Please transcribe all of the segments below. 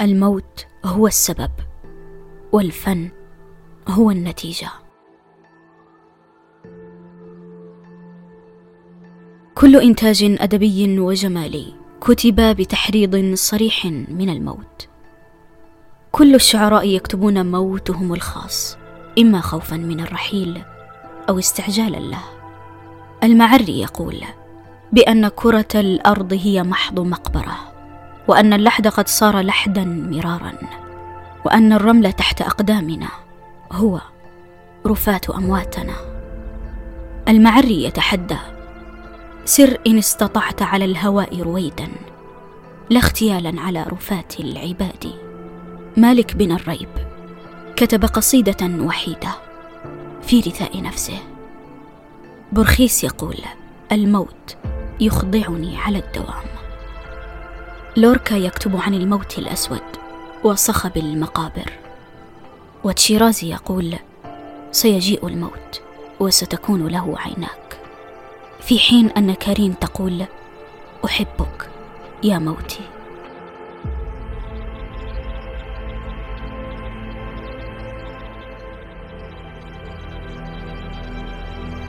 الموت هو السبب والفن هو النتيجة. كل إنتاج أدبي وجمالي كتب بتحريض صريح من الموت. كل الشعراء يكتبون موتهم الخاص إما خوفا من الرحيل أو استعجالا له. المعري يقول بأن كرة الأرض هي محض مقبرة. وأن اللحد قد صار لحدا مرارا وأن الرمل تحت أقدامنا هو رفاه أمواتنا. المعري يتحدى سر إن استطعت على الهواء رويدا لا اغتيالا على رفاه العباد. مالك بن الريب كتب قصيدة وحيدة في رثاء نفسه. برخيس يقول الموت يخضعني على الدوام. لوركا يكتب عن الموت الأسود وصخب المقابر وتشيرازي يقول سيجيء الموت وستكون له عيناك. في حين أن كارين تقول أحبك يا موتي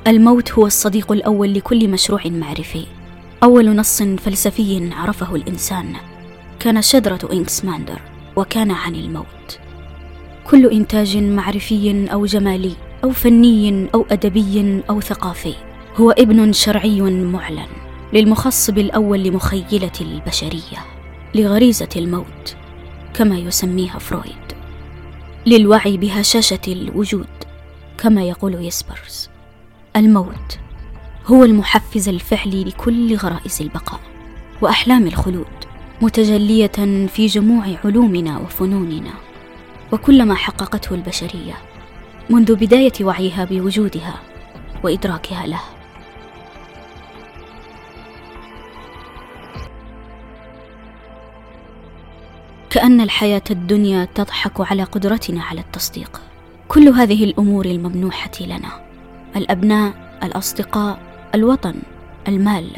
الموت هو الصديق الأول لكل مشروع معرفي. أول نص فلسفي عرفه الإنسان. كان شجره إنكسماندر وكان عن الموت. كل إنتاج معرفي أو جمالي أو فني أو أدبي أو ثقافي هو ابن شرعي معلن للمخصب الأول لمخيلة البشرية لغريزة الموت كما يسميها فرويد. للوعي بهشاشة الوجود كما يقول يسبرز. الموت هو المحفز الفعلي لكل غرائز البقاء وأحلام الخلود متجلية في جموع علومنا وفنوننا. وكل ما حققته البشرية منذ بداية وعيها بوجودها وإدراكها له. كأن الحياة الدنيا تضحك على قدرتنا على التصديق. كل هذه الأمور الممنوحة لنا الأبناء الأصدقاء الوطن المال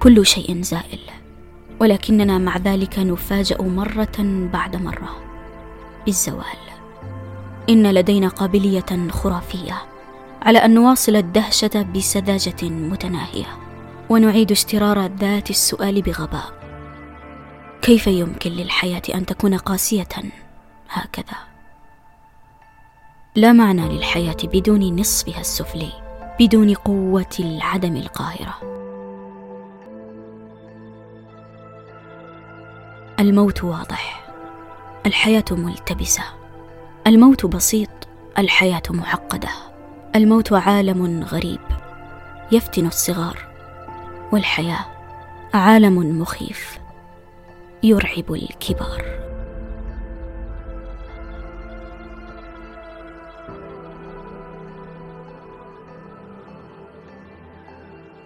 كل شيء زائل. ولكننا مع ذلك نفاجأ مرة بعد مرة بالزوال. إن لدينا قابلية خرافية على أن نواصل الدهشة بسذاجة متناهية ونعيد اشترار ذات السؤال بغباء. كيف يمكن للحياة أن تكون قاسية هكذا؟ لا معنى للحياة بدون نصفها السفلي. بدون قوة العدم القاهرة. الموت واضح الحياة ملتبسة. الموت بسيط الحياة معقدة. الموت عالم غريب يفتن الصغار. والحياة عالم مخيف يرعب الكبار.